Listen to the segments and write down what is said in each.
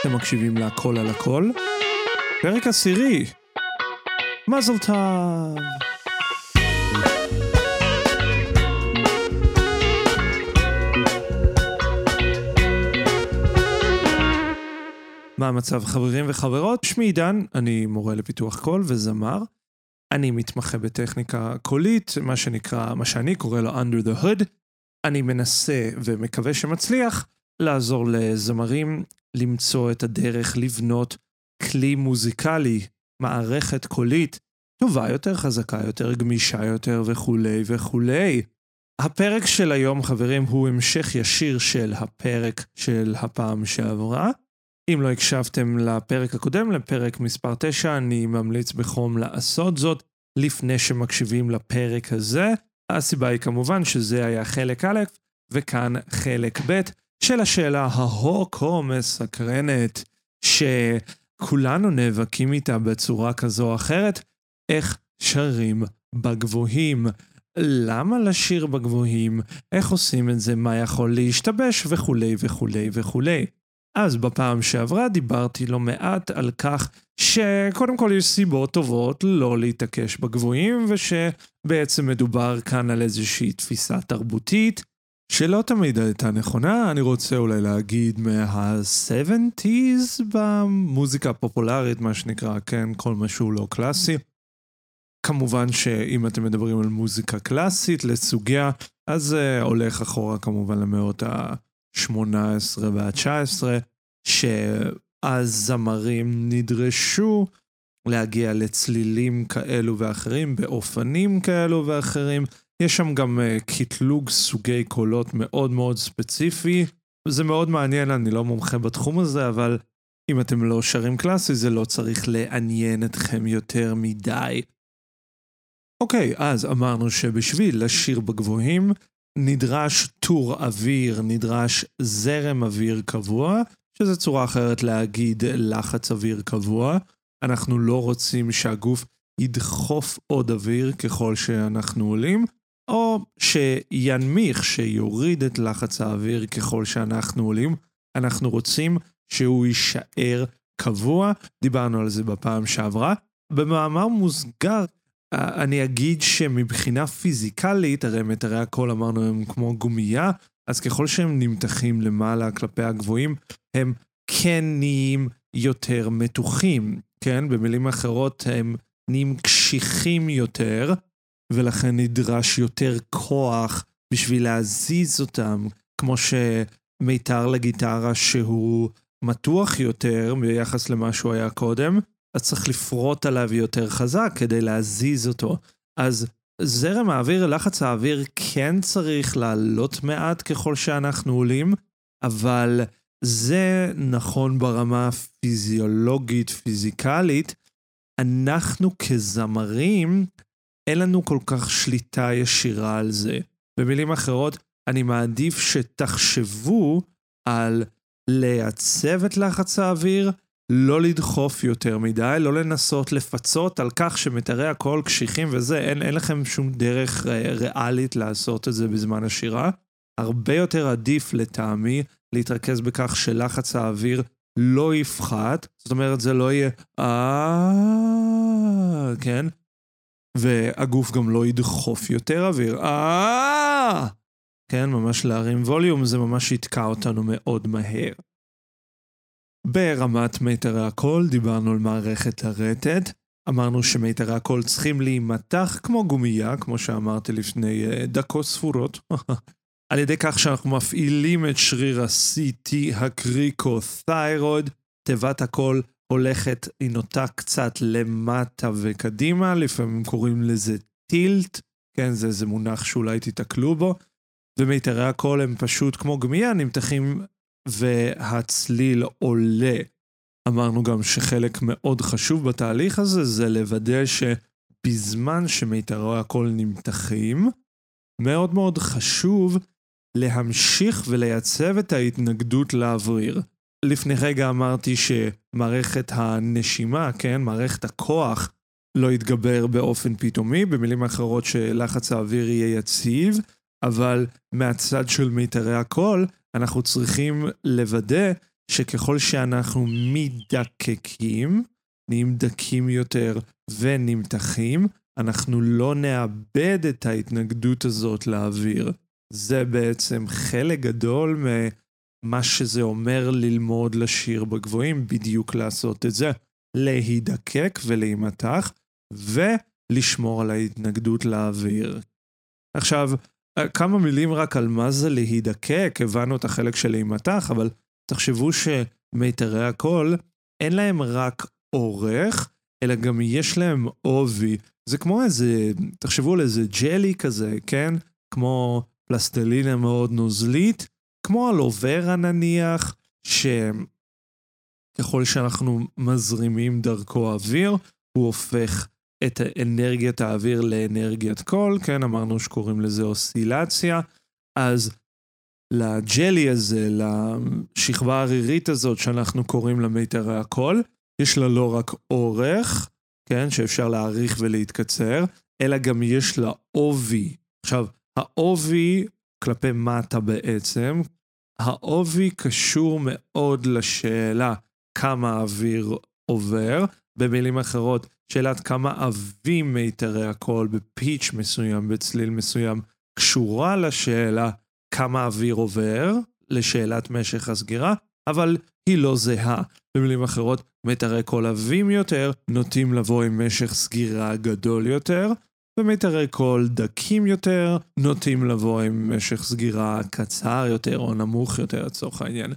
אתם מקשיבים להכל על הכל. פרק עשירי. מזל טוב. מה המצב חברים וחברות? שמי עידן, אני מורה לפיתוח קול וזמר. אני מתמחה בטכניקה קולית, מה שנקרא, מה שאני קורא לו under the hood. אני מנסה ומקווה שמצליח לעזור לזמרים למצוא את הדרך לבנות כלי מוזיקלי, מערכת קולית, טובה יותר, חזקה יותר, גמישה יותר וכולי וכולי. הפרק של היום, חברים, הוא המשך ישיר של הפרק של הפעם שעברה. אם לא הקשבתם לפרק הקודם, לפרק מספר 9, אני ממליץ בחום לעשות זאת לפני שמקשיבים לפרק הזה. הסיבה היא כמובן שזה היה חלק א', וכאן חלק ב' של השאלה ההוקו מסקרנת, שכולנו נאבקים איתה בצורה כזו או אחרת, איך שרים בגבוהים. למה לשיר בגבוהים, איך עושים את זה, מה יכול להשתבש וכולי וכולי וכולי. אז בפעם שעברה דיברתי לא מעט על כך שקודם כל יש סיבות טובות לא להתעקש בגבוהים, ושבעצם מדובר כאן על איזושהי תפיסה תרבותית, שלא תמיד הייתה נכונה, אני רוצה אולי להגיד מה-70's במוזיקה הפופולרית, מה שנקרא, כן, כל מה שהוא לא קלאסי. כמובן שאם אתם מדברים על מוזיקה קלאסית לסוגיה, אז זה uh, הולך אחורה כמובן למאות ה-18 וה-19, שהזמרים נדרשו להגיע לצלילים כאלו ואחרים, באופנים כאלו ואחרים. יש שם גם uh, קטלוג סוגי קולות מאוד מאוד ספציפי. זה מאוד מעניין, אני לא מומחה בתחום הזה, אבל אם אתם לא שרים קלאסי, זה לא צריך לעניין אתכם יותר מדי. אוקיי, אז אמרנו שבשביל לשיר בגבוהים, נדרש טור אוויר, נדרש זרם אוויר קבוע, שזו צורה אחרת להגיד לחץ אוויר קבוע. אנחנו לא רוצים שהגוף ידחוף עוד אוויר ככל שאנחנו עולים, או שינמיך, שיוריד את לחץ האוויר ככל שאנחנו עולים. אנחנו רוצים שהוא יישאר קבוע, דיברנו על זה בפעם שעברה. במאמר מוסגר, אני אגיד שמבחינה פיזיקלית, הרי מיתרי הקול אמרנו הם כמו גומייה, אז ככל שהם נמתחים למעלה כלפי הגבוהים, הם כן נהיים יותר מתוחים, כן? במילים אחרות, הם נהיים קשיחים יותר, ולכן נדרש יותר כוח בשביל להזיז אותם, כמו שמיתר לגיטרה שהוא מתוח יותר ביחס למה שהוא היה קודם, אז צריך לפרוט עליו יותר חזק כדי להזיז אותו. אז זרם האוויר, לחץ האוויר כן צריך לעלות מעט ככל שאנחנו עולים, אבל זה נכון ברמה הפיזיולוגית, פיזיקלית. אנחנו כזמרים, אין לנו כל כך שליטה ישירה על זה. במילים אחרות, אני מעדיף שתחשבו על לייצב את לחץ האוויר, לא לדחוף יותר מדי, לא לנסות לפצות על כך שמתארי הקול קשיחים וזה, אין, אין לכם שום דרך ריאלית לעשות את זה בזמן השירה. הרבה יותר עדיף לטעמי להתרכז בכך שלחץ האוויר לא יפחת, זאת אומרת זה לא יהיה אה... כן? והגוף גם לא ידחוף יותר אוויר. אה... כן, ממש להרים ווליום זה ממש יתקע אותנו מאוד מהר. ברמת מיתרי הקול דיברנו על מערכת הרטט. אמרנו שמיתרי הקול צריכים להימתח כמו גומייה, כמו שאמרתי לפני uh, דקות ספורות. על ידי כך שאנחנו מפעילים את שריר ה-CT הקריקו-תיירוד, תיבת הקול הולכת, היא נוטה קצת למטה וקדימה, לפעמים קוראים לזה טילט, כן, זה איזה מונח שאולי תיתקלו בו, ומיתרי הקול הם פשוט כמו גמייה, נמתחים והצליל עולה. אמרנו גם שחלק מאוד חשוב בתהליך הזה זה לוודא שבזמן שמיתרי הקול נמתחים, מאוד מאוד חשוב להמשיך ולייצב את ההתנגדות לאוויר. לפני רגע אמרתי שמערכת הנשימה, כן, מערכת הכוח, לא יתגבר באופן פתאומי, במילים אחרות שלחץ האוויר יהיה יציב, אבל מהצד של מיתרי הקול, אנחנו צריכים לוודא שככל שאנחנו מדקקים, נהיים דקים יותר ונמתחים, אנחנו לא נאבד את ההתנגדות הזאת לאוויר. זה בעצם חלק גדול ממה שזה אומר ללמוד לשיר בגבוהים, בדיוק לעשות את זה. להידקק ולהימתח, ולשמור על ההתנגדות לאוויר. עכשיו, כמה מילים רק על מה זה להידקק, הבנו את החלק של להימתח, אבל תחשבו שמיתרי הקול, אין להם רק אורך, אלא גם יש להם עובי. זה כמו איזה, תחשבו על איזה ג'לי כזה, כן? כמו פלסטלינה מאוד נוזלית, כמו על אוברה נניח, שככל שאנחנו מזרימים דרכו אוויר, הוא הופך את אנרגיית האוויר לאנרגיית קול, כן, אמרנו שקוראים לזה אוסילציה, אז לג'לי הזה, לשכבה הערירית הזאת שאנחנו קוראים לה מיתרי הקול, יש לה לא רק אורך, כן, שאפשר להעריך ולהתקצר, אלא גם יש לה עובי. עכשיו, העובי כלפי מטה בעצם, העובי קשור מאוד לשאלה כמה אוויר עובר. במילים אחרות, שאלת כמה עבים מיתרי הקול בפיץ' מסוים, בצליל מסוים, קשורה לשאלה כמה אוויר עובר, לשאלת משך הסגירה, אבל היא לא זהה. במילים אחרות, מיתרי קול עבים יותר נוטים לבוא עם משך סגירה גדול יותר, ומיתרי קול דקים יותר נוטים לבוא עם משך סגירה קצר יותר או נמוך יותר לצורך העניין.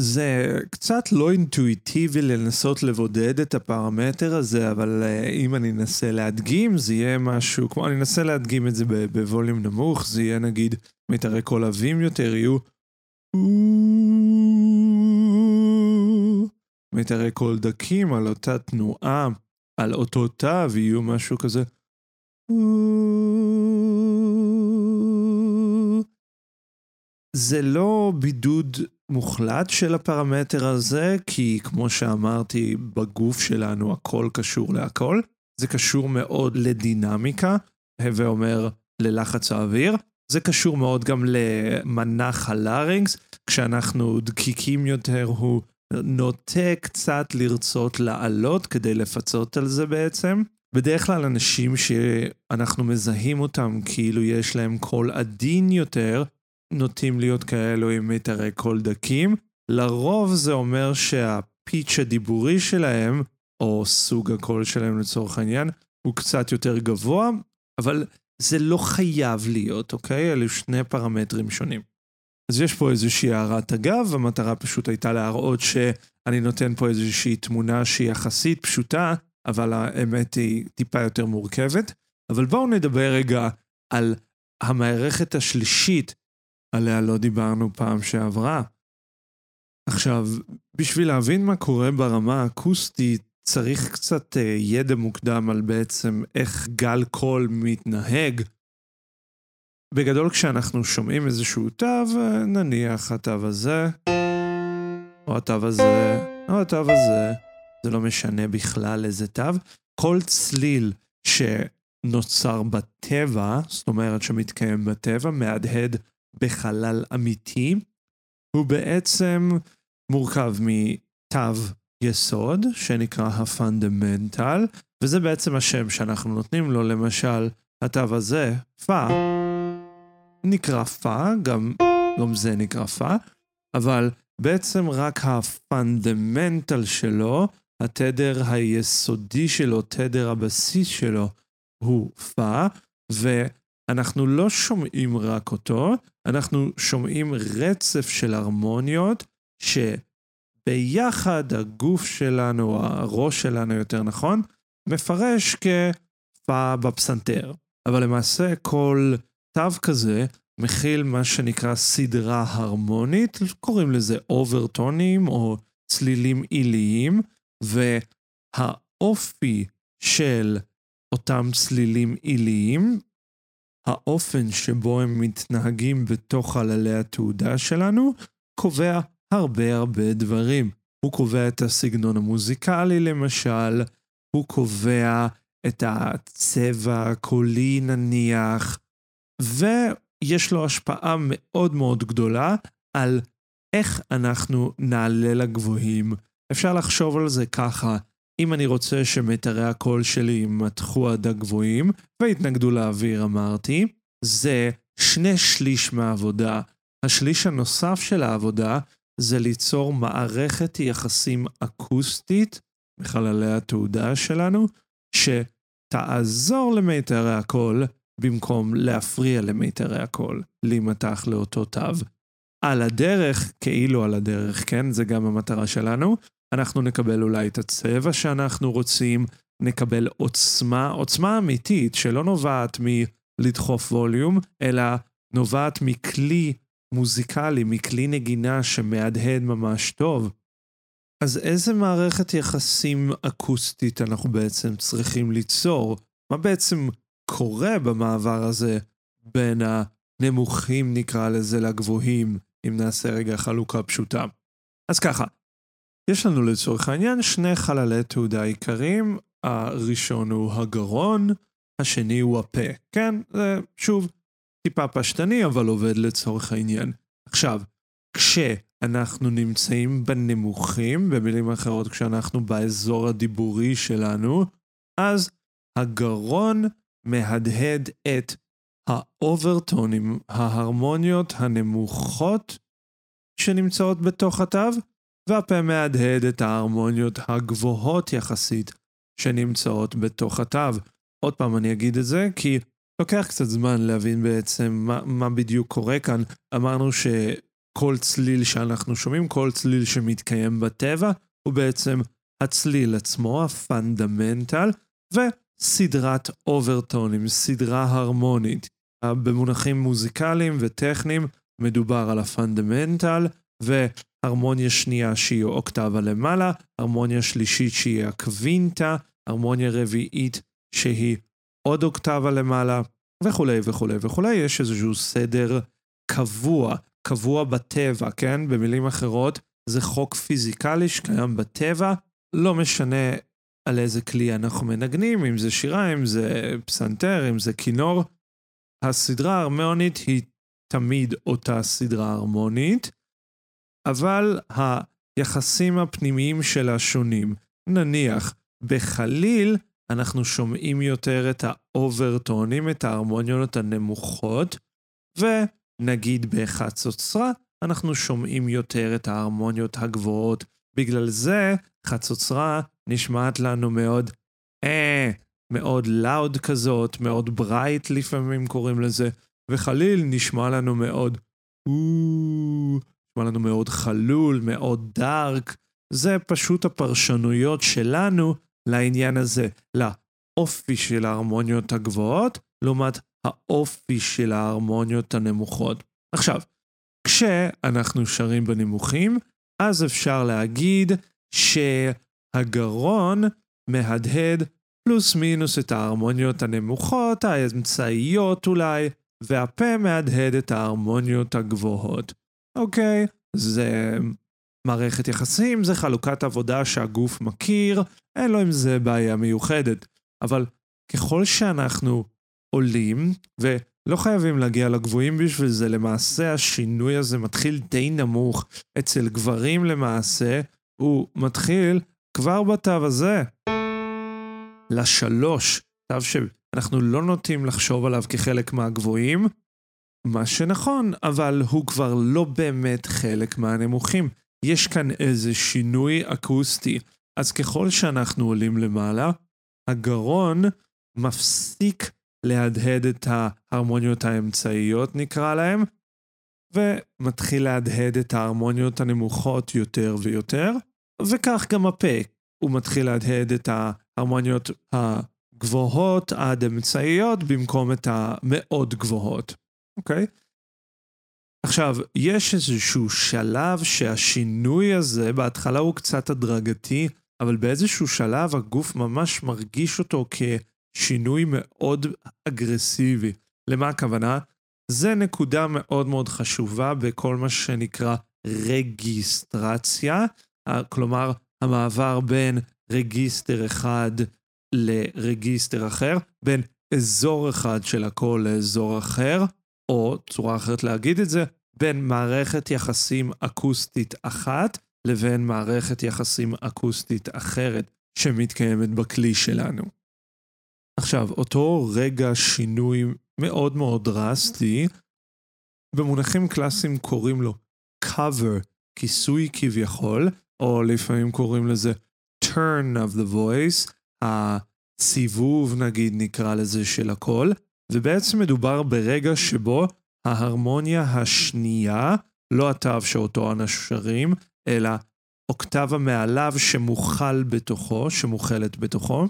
זה קצת לא אינטואיטיבי לנסות לבודד את הפרמטר הזה, אבל uh, אם אני אנסה להדגים, זה יהיה משהו, כמו אני אנסה להדגים את זה בווליום נמוך, זה יהיה נגיד מיתרי קול עבים יותר, יהיו... מיתרי קול דקים על אותה תנועה, על אותו תו, יהיו משהו כזה. זה לא בידוד מוחלט של הפרמטר הזה, כי כמו שאמרתי, בגוף שלנו הכל קשור להכל. זה קשור מאוד לדינמיקה, הווה אומר ללחץ האוויר. זה קשור מאוד גם למנח הלארינגס, כשאנחנו דקיקים יותר הוא נוטה קצת לרצות לעלות כדי לפצות על זה בעצם. בדרך כלל אנשים שאנחנו מזהים אותם כאילו יש להם קול עדין יותר, נוטים להיות כאלו עם מיתרי קול דקים. לרוב זה אומר שהפיץ' הדיבורי שלהם, או סוג הקול שלהם לצורך העניין, הוא קצת יותר גבוה, אבל זה לא חייב להיות, אוקיי? אלו שני פרמטרים שונים. אז יש פה איזושהי הערת אגב, המטרה פשוט הייתה להראות שאני נותן פה איזושהי תמונה שהיא יחסית פשוטה, אבל האמת היא טיפה יותר מורכבת. אבל בואו נדבר רגע על המערכת השלישית עליה לא דיברנו פעם שעברה. עכשיו, בשביל להבין מה קורה ברמה האקוסטית, צריך קצת uh, ידע מוקדם על בעצם איך גל קול מתנהג. בגדול כשאנחנו שומעים איזשהו תו, אה, נניח התו הזה, או התו הזה, או התו הזה, זה לא משנה בכלל איזה תו, כל צליל שנוצר בטבע, זאת אומרת שמתקיים בטבע, מהדהד בחלל אמיתי, הוא בעצם מורכב מתו יסוד, שנקרא ה fundamental, וזה בעצם השם שאנחנו נותנים לו, למשל, התו הזה, פא, נקרא פא, גם, גם זה נקרא פא, אבל בעצם רק ה fundamental שלו, התדר היסודי שלו, תדר הבסיס שלו, הוא פא, ו... אנחנו לא שומעים רק אותו, אנחנו שומעים רצף של הרמוניות שביחד הגוף שלנו, הראש שלנו יותר נכון, מפרש כפה בפסנתר. אבל למעשה כל תו כזה מכיל מה שנקרא סדרה הרמונית, קוראים לזה אוברטונים או צלילים עיליים, והאופי של אותם צלילים עיליים האופן שבו הם מתנהגים בתוך חללי התעודה שלנו קובע הרבה הרבה דברים. הוא קובע את הסגנון המוזיקלי למשל, הוא קובע את הצבע הקולי נניח, ויש לו השפעה מאוד מאוד גדולה על איך אנחנו נעלה לגבוהים? אפשר לחשוב על זה ככה, אם אני רוצה שמיתרי הקול שלי יימתחו עד הגבוהים, ויתנגדו לאוויר אמרתי, זה שני שליש מהעבודה. השליש הנוסף של העבודה זה ליצור מערכת יחסים אקוסטית בחללי התעודה שלנו, שתעזור למיתרי הקול במקום להפריע למיתרי הקול, להימתח לאותו תו. על הדרך, כאילו על הדרך, כן? זה גם המטרה שלנו. אנחנו נקבל אולי את הצבע שאנחנו רוצים, נקבל עוצמה, עוצמה אמיתית שלא נובעת מלדחוף ווליום, אלא נובעת מכלי מוזיקלי, מכלי נגינה שמהדהד ממש טוב. אז איזה מערכת יחסים אקוסטית אנחנו בעצם צריכים ליצור? מה בעצם קורה במעבר הזה בין הנמוכים נקרא לזה לגבוהים, אם נעשה רגע חלוקה פשוטה. אז ככה, יש לנו לצורך העניין שני חללי תעודה עיקריים, הראשון הוא הגרון, השני הוא הפה. כן, זה שוב טיפה פשטני, אבל עובד לצורך העניין. עכשיו, כשאנחנו נמצאים בנמוכים, במילים אחרות, כשאנחנו באזור הדיבורי שלנו, אז הגרון מהדהד את האוברטונים, ההרמוניות הנמוכות שנמצאות בתוך התו, והפה מהדהד את ההרמוניות הגבוהות יחסית שנמצאות בתוך התו. עוד פעם אני אגיד את זה, כי לוקח קצת זמן להבין בעצם מה, מה בדיוק קורה כאן. אמרנו שכל צליל שאנחנו שומעים, כל צליל שמתקיים בטבע, הוא בעצם הצליל עצמו, ה fundamental, וסדרת אוברטונים, סדרה הרמונית. במונחים מוזיקליים וטכניים מדובר על ה fundamental, והרמוניה שנייה שהיא אוקטבה למעלה, הרמוניה שלישית שהיא הקווינטה, הרמוניה רביעית שהיא עוד אוקטבה למעלה, וכולי וכולי וכולי. יש איזשהו סדר קבוע, קבוע בטבע, כן? במילים אחרות, זה חוק פיזיקלי שקיים בטבע, לא משנה על איזה כלי אנחנו מנגנים, אם זה שירה, אם זה פסנתר, אם זה כינור. הסדרה ההרמונית היא תמיד אותה סדרה הרמונית, אבל היחסים הפנימיים שלה שונים. נניח, בחליל אנחנו שומעים יותר את האוברטונים, את ההרמוניות הנמוכות, ונגיד בחצוצרה אנחנו שומעים יותר את ההרמוניות הגבוהות. בגלל זה חצוצרה נשמעת לנו מאוד אה, מאוד לאוד כזאת, מאוד ברייט לפעמים קוראים לזה, וחליל נשמע לנו מאוד נשמע לנו מאוד חלול, מאוד דארק. זה פשוט הפרשנויות שלנו לעניין הזה, לאופי של ההרמוניות הגבוהות, לעומת האופי של ההרמוניות הנמוכות. עכשיו, כשאנחנו שרים בנמוכים, אז אפשר להגיד שהגרון מהדהד פלוס מינוס את ההרמוניות הנמוכות, האמצעיות אולי, והפה מהדהד את ההרמוניות הגבוהות. אוקיי, זה מערכת יחסים, זה חלוקת עבודה שהגוף מכיר, אין לו עם זה בעיה מיוחדת. אבל ככל שאנחנו עולים, ולא חייבים להגיע לגבוהים בשביל זה, למעשה השינוי הזה מתחיל די נמוך. אצל גברים למעשה, הוא מתחיל כבר בתו הזה. לשלוש, תו שאנחנו לא נוטים לחשוב עליו כחלק מהגבוהים, מה שנכון, אבל הוא כבר לא באמת חלק מהנמוכים. יש כאן איזה שינוי אקוסטי. אז ככל שאנחנו עולים למעלה, הגרון מפסיק להדהד את ההרמוניות האמצעיות נקרא להם, ומתחיל להדהד את ההרמוניות הנמוכות יותר ויותר, וכך גם הפה, הוא מתחיל להדהד את ההרמוניות הגבוהות עד אמצעיות במקום את המאוד גבוהות, אוקיי? עכשיו, יש איזשהו שלב שהשינוי הזה, בהתחלה הוא קצת הדרגתי, אבל באיזשהו שלב הגוף ממש מרגיש אותו כשינוי מאוד אגרסיבי. למה הכוונה? זה נקודה מאוד מאוד חשובה בכל מה שנקרא רגיסטרציה, כלומר המעבר בין רגיסטר אחד לרגיסטר אחר, בין אזור אחד של הקול לאזור אחר, או צורה אחרת להגיד את זה, בין מערכת יחסים אקוסטית אחת לבין מערכת יחסים אקוסטית אחרת שמתקיימת בכלי שלנו. עכשיו, אותו רגע שינוי מאוד מאוד דרסטי, במונחים קלאסיים קוראים לו cover, כיסוי כביכול, או לפעמים קוראים לזה turn of the voice, הסיבוב נגיד נקרא לזה של הקול, ובעצם מדובר ברגע שבו ההרמוניה השנייה, לא התו שאותו אנו אלא אוקטבה מעליו שמוכל בתוכו, שמוכלת בתוכו.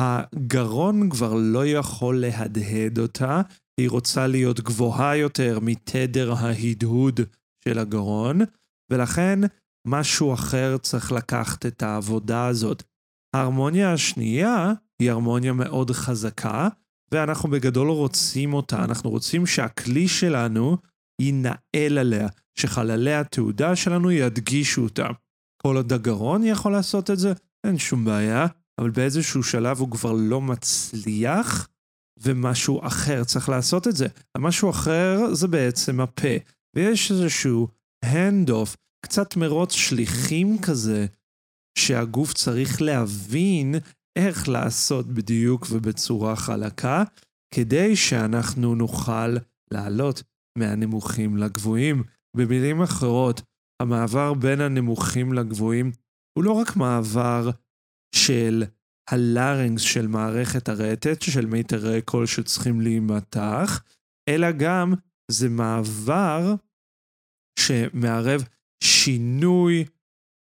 הגרון כבר לא יכול להדהד אותה, היא רוצה להיות גבוהה יותר מתדר ההדהוד של הגרון, ולכן משהו אחר צריך לקחת את העבודה הזאת. ההרמוניה השנייה היא הרמוניה מאוד חזקה, ואנחנו בגדול רוצים אותה, אנחנו רוצים שהכלי שלנו ינהל עליה, שחללי התעודה שלנו ידגישו אותה. כל עוד הגרון יכול לעשות את זה, אין שום בעיה, אבל באיזשהו שלב הוא כבר לא מצליח, ומשהו אחר צריך לעשות את זה. המשהו אחר זה בעצם הפה, ויש איזשהו hand-off, קצת מרוץ שליחים כזה, שהגוף צריך להבין איך לעשות בדיוק ובצורה חלקה, כדי שאנחנו נוכל לעלות מהנמוכים לגבוהים. במילים אחרות, המעבר בין הנמוכים לגבוהים הוא לא רק מעבר של הלארינגס של מערכת הרטט, של מיתרי קול שצריכים להימתח, אלא גם זה מעבר שמערב שינוי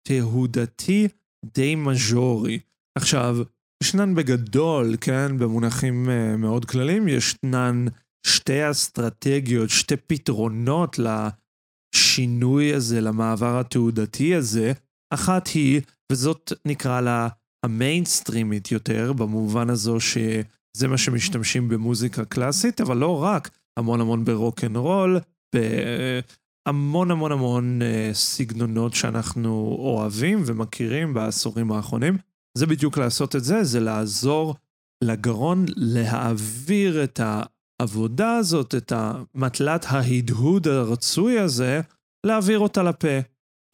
תהודתי די מז'ורי. עכשיו, ישנן בגדול, כן, במונחים uh, מאוד כלליים, ישנן שתי אסטרטגיות, שתי פתרונות לשינוי הזה, למעבר התעודתי הזה. אחת היא, וזאת נקרא לה המיינסטרימית יותר, במובן הזו שזה מה שמשתמשים במוזיקה קלאסית, אבל לא רק, המון המון ברוק אנד רול, בהמון המון המון uh, סגנונות שאנחנו אוהבים ומכירים בעשורים האחרונים. זה בדיוק לעשות את זה, זה לעזור לגרון להעביר את העבודה הזאת, את המטלת ההדהוד הרצוי הזה, להעביר אותה לפה.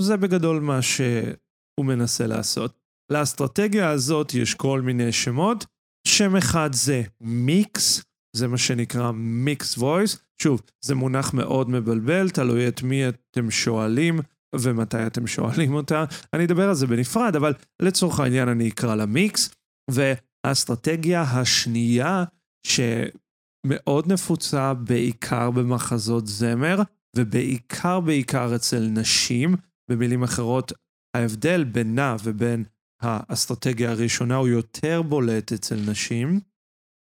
זה בגדול מה שהוא מנסה לעשות. לאסטרטגיה הזאת יש כל מיני שמות. שם אחד זה מיקס, זה מה שנקרא מיקס וויס. שוב, זה מונח מאוד מבלבל, תלוי את מי אתם שואלים. ומתי אתם שואלים אותה. אני אדבר על זה בנפרד, אבל לצורך העניין אני אקרא לה מיקס. והאסטרטגיה השנייה, שמאוד נפוצה בעיקר במחזות זמר, ובעיקר בעיקר אצל נשים, במילים אחרות, ההבדל בינה ובין האסטרטגיה הראשונה הוא יותר בולט אצל נשים,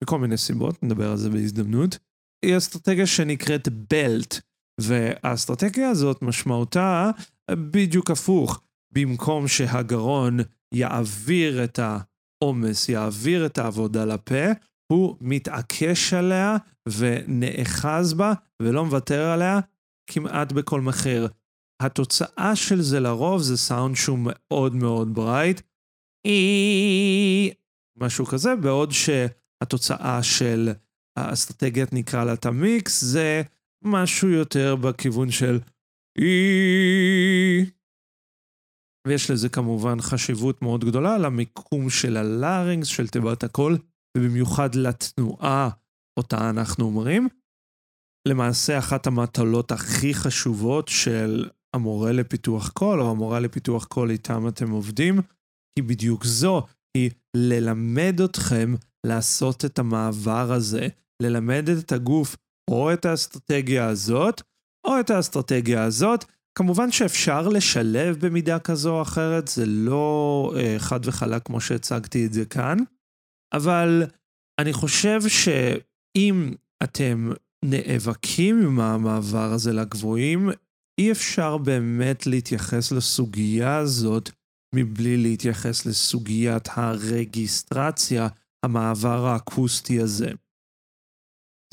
מכל מיני סיבות, נדבר על זה בהזדמנות. היא אסטרטגיה שנקראת בלט, והאסטרטגיה הזאת משמעותה בדיוק הפוך. במקום שהגרון יעביר את העומס, יעביר את העבודה לפה, הוא מתעקש עליה ונאחז בה ולא מוותר עליה כמעט בכל מחיר. התוצאה של זה לרוב זה סאונד שהוא מאוד מאוד bright. משהו כזה, בעוד שהתוצאה של האסטרטגיית נקרא לה את המיקס זה משהו יותר בכיוון של ויש לזה כמובן חשיבות מאוד גדולה למיקום של ה larynx, של תיבת הקול, ובמיוחד לתנועה אותה אנחנו אומרים. למעשה אחת המטלות הכי חשובות של המורה לפיתוח קול, או המורה לפיתוח קול איתם אתם עובדים, היא בדיוק זו, היא ללמד אתכם לעשות את המעבר הזה, ללמד את הגוף או את האסטרטגיה הזאת, או את האסטרטגיה הזאת. כמובן שאפשר לשלב במידה כזו או אחרת, זה לא אה, חד וחלק כמו שהצגתי את זה כאן, אבל אני חושב שאם אתם נאבקים עם המעבר הזה לגבוהים, אי אפשר באמת להתייחס לסוגיה הזאת מבלי להתייחס לסוגיית הרגיסטרציה, המעבר האקוסטי הזה.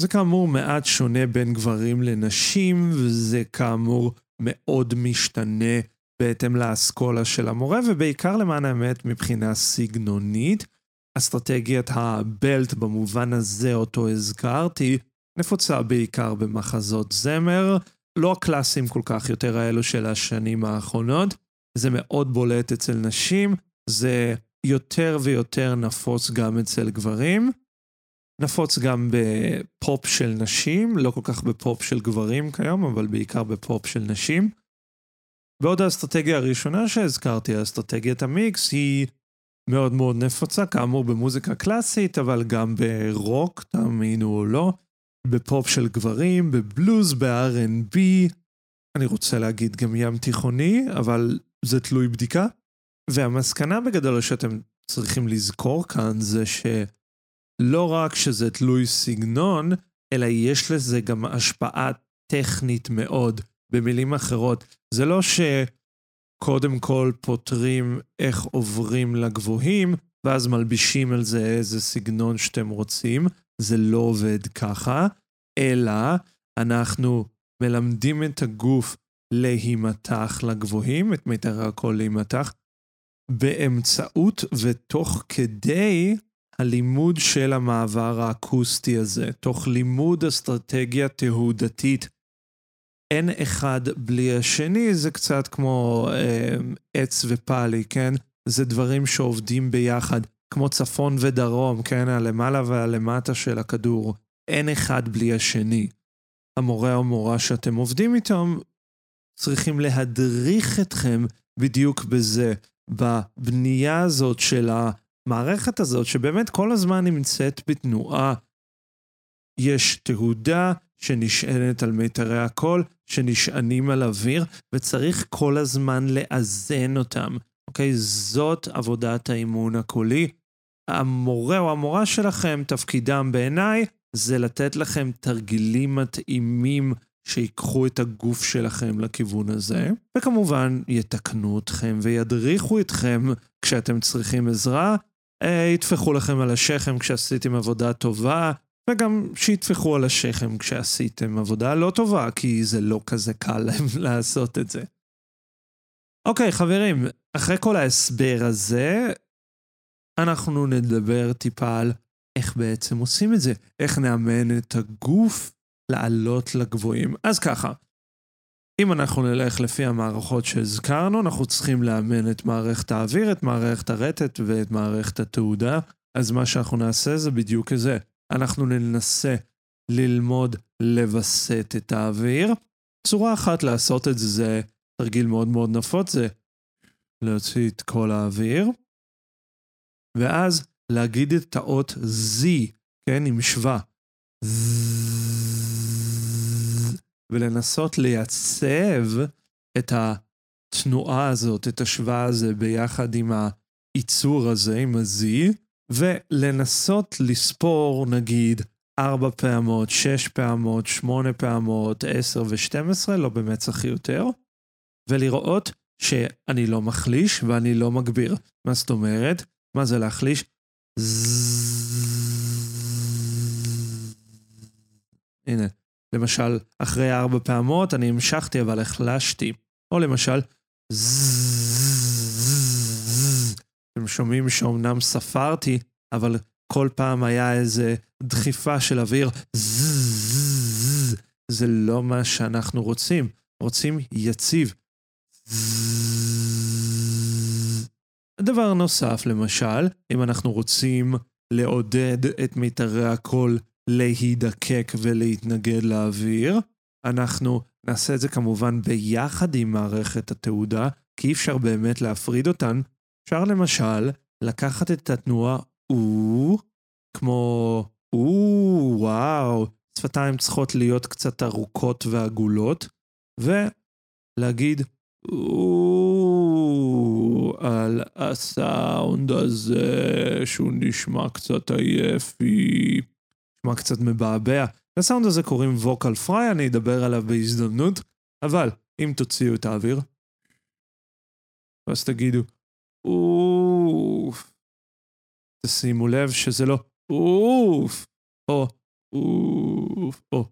זה כאמור מעט שונה בין גברים לנשים, וזה כאמור מאוד משתנה בהתאם לאסכולה של המורה, ובעיקר למען האמת מבחינה סגנונית. אסטרטגיית ה belt במובן הזה אותו הזכרתי, נפוצה בעיקר במחזות זמר, לא הקלאסיים כל כך, יותר האלו של השנים האחרונות. זה מאוד בולט אצל נשים, זה יותר ויותר נפוץ גם אצל גברים. נפוץ גם בפופ של נשים, לא כל כך בפופ של גברים כיום, אבל בעיקר בפופ של נשים. ועוד האסטרטגיה הראשונה שהזכרתי, אסטרטגיית המיקס, היא מאוד מאוד נפוצה, כאמור במוזיקה קלאסית, אבל גם ברוק, תאמינו או לא, בפופ של גברים, בבלוז, ב-R&B, אני רוצה להגיד גם ים תיכוני, אבל זה תלוי בדיקה. והמסקנה בגדול שאתם צריכים לזכור כאן זה שלא רק שזה תלוי סגנון, אלא יש לזה גם השפעה טכנית מאוד. במילים אחרות, זה לא שקודם כל פותרים איך עוברים לגבוהים, ואז מלבישים על זה איזה סגנון שאתם רוצים, זה לא עובד ככה, אלא אנחנו מלמדים את הגוף להימתח לגבוהים, את מיתר הכל להימתח, באמצעות ותוך כדי הלימוד של המעבר האקוסטי הזה, תוך לימוד אסטרטגיה תהודתית. אין אחד בלי השני, זה קצת כמו אה, עץ ופאלי, כן? זה דברים שעובדים ביחד, כמו צפון ודרום, כן? הלמעלה והלמטה של הכדור. אין אחד בלי השני. המורה או מורה שאתם עובדים איתם צריכים להדריך אתכם בדיוק בזה, בבנייה הזאת של המערכת הזאת, שבאמת כל הזמן נמצאת בתנועה. יש תהודה שנשענת על מיתרי הקול, שנשענים על אוויר, וצריך כל הזמן לאזן אותם. אוקיי? זאת עבודת האימון הקולי. המורה או המורה שלכם, תפקידם בעיניי, זה לתת לכם תרגילים מתאימים שיקחו את הגוף שלכם לכיוון הזה, וכמובן יתקנו אתכם וידריכו אתכם כשאתם צריכים עזרה, יטפחו לכם על השכם כשעשיתם עבודה טובה, וגם שיטפחו על השכם כשעשיתם עבודה לא טובה, כי זה לא כזה קל להם לעשות את זה. אוקיי, חברים, אחרי כל ההסבר הזה, אנחנו נדבר טיפה על איך בעצם עושים את זה, איך נאמן את הגוף לעלות לגבוהים. אז ככה, אם אנחנו נלך לפי המערכות שהזכרנו, אנחנו צריכים לאמן את מערכת האוויר, את מערכת הרטט ואת מערכת התעודה. אז מה שאנחנו נעשה זה בדיוק זה. אנחנו ננסה ללמוד לווסת את האוויר. צורה אחת לעשות את זה, זה תרגיל מאוד מאוד נפוץ, זה להוציא את כל האוויר, ואז להגיד את האות Z, כן, עם שווה. ולנסות לייצב את התנועה הזאת, את השוואה הזה ביחד עם הייצור הזה, עם ה-Z, ולנסות לספור נגיד ארבע פעמות, שש פעמות, שמונה פעמות, עשר ושתים עשרה, לא צריך יותר, ולראות שאני לא מחליש ואני לא מגביר. מה זאת אומרת? מה זה להחליש? הנה, למשל, אחרי ארבע פעמות אני המשכתי אבל החלשתי. או למשל, אתם שומעים שאומנם ספרתי, אבל כל פעם היה איזה דחיפה של אוויר. זה לא מה שאנחנו רוצים. רוצים יציב. דבר נוסף, למשל, אם אנחנו רוצים לעודד את מיתרי הקול להידקק ולהתנגד לאוויר, אנחנו נעשה את זה כמובן ביחד עם מערכת התעודה, כי אי אפשר באמת להפריד אותן. אפשר למשל לקחת את התנועה או, כמו או, וואו, שפתיים צריכות להיות קצת ארוכות ועגולות, ולהגיד או, על הסאונד הזה שהוא נשמע קצת עייפי, נשמע קצת מבעבע. לסאונד הזה קוראים ווקל פריי, אני אדבר עליו בהזדמנות, אבל אם תוציאו את האוויר, ואז תגידו, אוף, תשימו לב שזה לא אוף, או אוף, או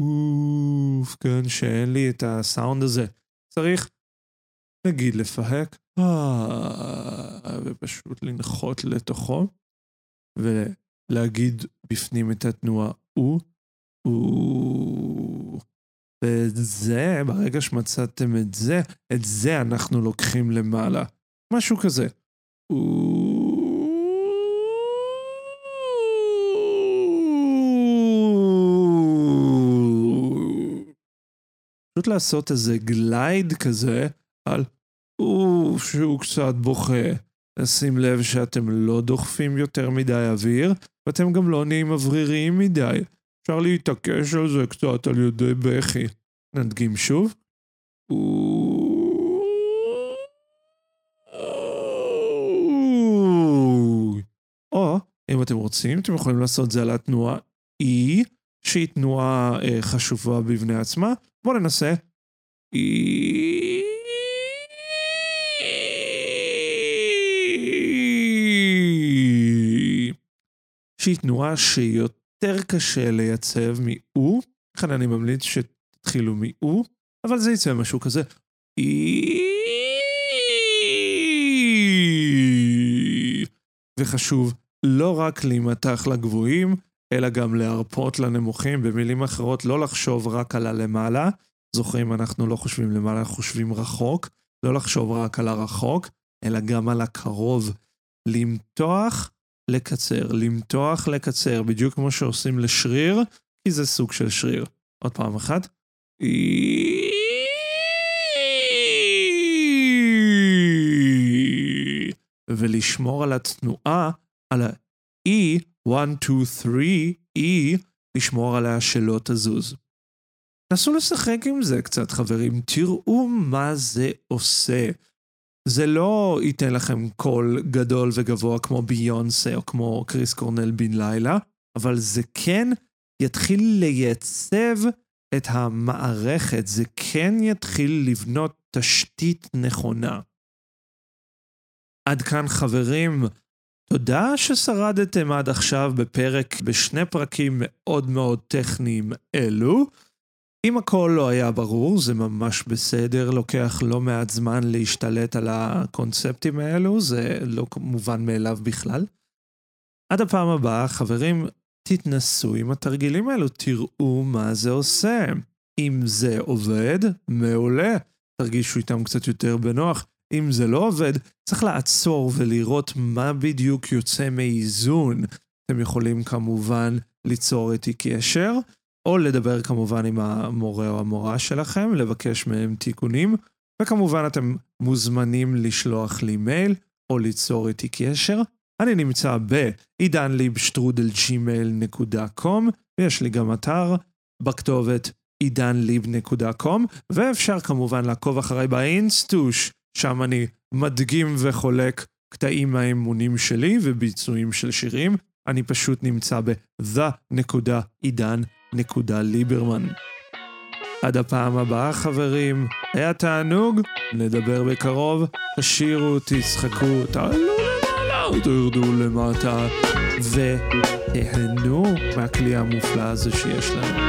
אוף, כן, שאין לי את הסאונד הזה. צריך, נגיד, לפהק, אה, ופשוט לנחות לתוכו, ולהגיד בפנים את התנועה או, ואת זה, ברגע שמצאתם את זה, את זה אנחנו לוקחים למעלה. משהו כזה. פשוט לעשות איזה glide כזה על אוף שהוא קצת בוכה. לשים לב שאתם לא דוחפים יותר מדי אוויר, ואתם גם לא נהיים אווריריים מדי. אפשר להתעקש על זה קצת על ידי בכי. נדגים שוב. או, אם אתם רוצים, אתם יכולים לעשות זה על התנועה E, שהיא תנועה אה, חשובה בפני עצמה. בואו ננסה. E... שהיא תנועה שיותר קשה לייצב מ-U, לכן אני ממליץ שתתחילו מ-U, אבל זה יצא משהו כזה. וחשוב לא רק להימתח לגבוהים, אלא גם להרפות לנמוכים, במילים אחרות, לא לחשוב רק על הלמעלה. זוכרים, אנחנו לא חושבים למעלה, אנחנו חושבים רחוק. לא לחשוב רק על הרחוק, אלא גם על הקרוב. למתוח לקצר, למתוח, לקצר, בדיוק כמו שעושים לשריר, כי זה סוג של שריר. עוד פעם אחת. ולשמור על התנועה, על ה-E, 1, 2, 3, E, לשמור עליה שלא תזוז. נסו לשחק עם זה קצת, חברים, תראו מה זה עושה. זה לא ייתן לכם קול גדול וגבוה כמו ביונסה או כמו קריס קורנל בן לילה, אבל זה כן יתחיל לייצב את המערכת, זה כן יתחיל לבנות תשתית נכונה. עד כאן חברים, תודה ששרדתם עד עכשיו בפרק בשני פרקים מאוד מאוד טכניים אלו. אם הכל לא היה ברור, זה ממש בסדר, לוקח לא מעט זמן להשתלט על הקונספטים האלו, זה לא מובן מאליו בכלל. עד הפעם הבאה, חברים, תתנסו עם התרגילים האלו, תראו מה זה עושה. אם זה עובד, מעולה, תרגישו איתם קצת יותר בנוח. אם זה לא עובד, צריך לעצור ולראות מה בדיוק יוצא מאיזון. אתם יכולים כמובן ליצור איתי קשר. או לדבר כמובן עם המורה או המורה שלכם, לבקש מהם תיקונים, וכמובן אתם מוזמנים לשלוח לי מייל או ליצור איתי קשר. אני נמצא בעידנליבשטרודלג'ימייל.קום ויש לי גם אתר בכתובת עידנליב.קום ואפשר כמובן לעקוב אחריי באינסטוש, שם אני מדגים וחולק קטעים מהאימונים שלי וביצועים של שירים. אני פשוט נמצא ב-the.עידן ליברמן. עד הפעם הבאה חברים, היה תענוג, נדבר בקרוב, תשירו, תצחקו, תעלו למעלה, תרדו למטה, ותהנו מהכלי המופלא הזה שיש לנו.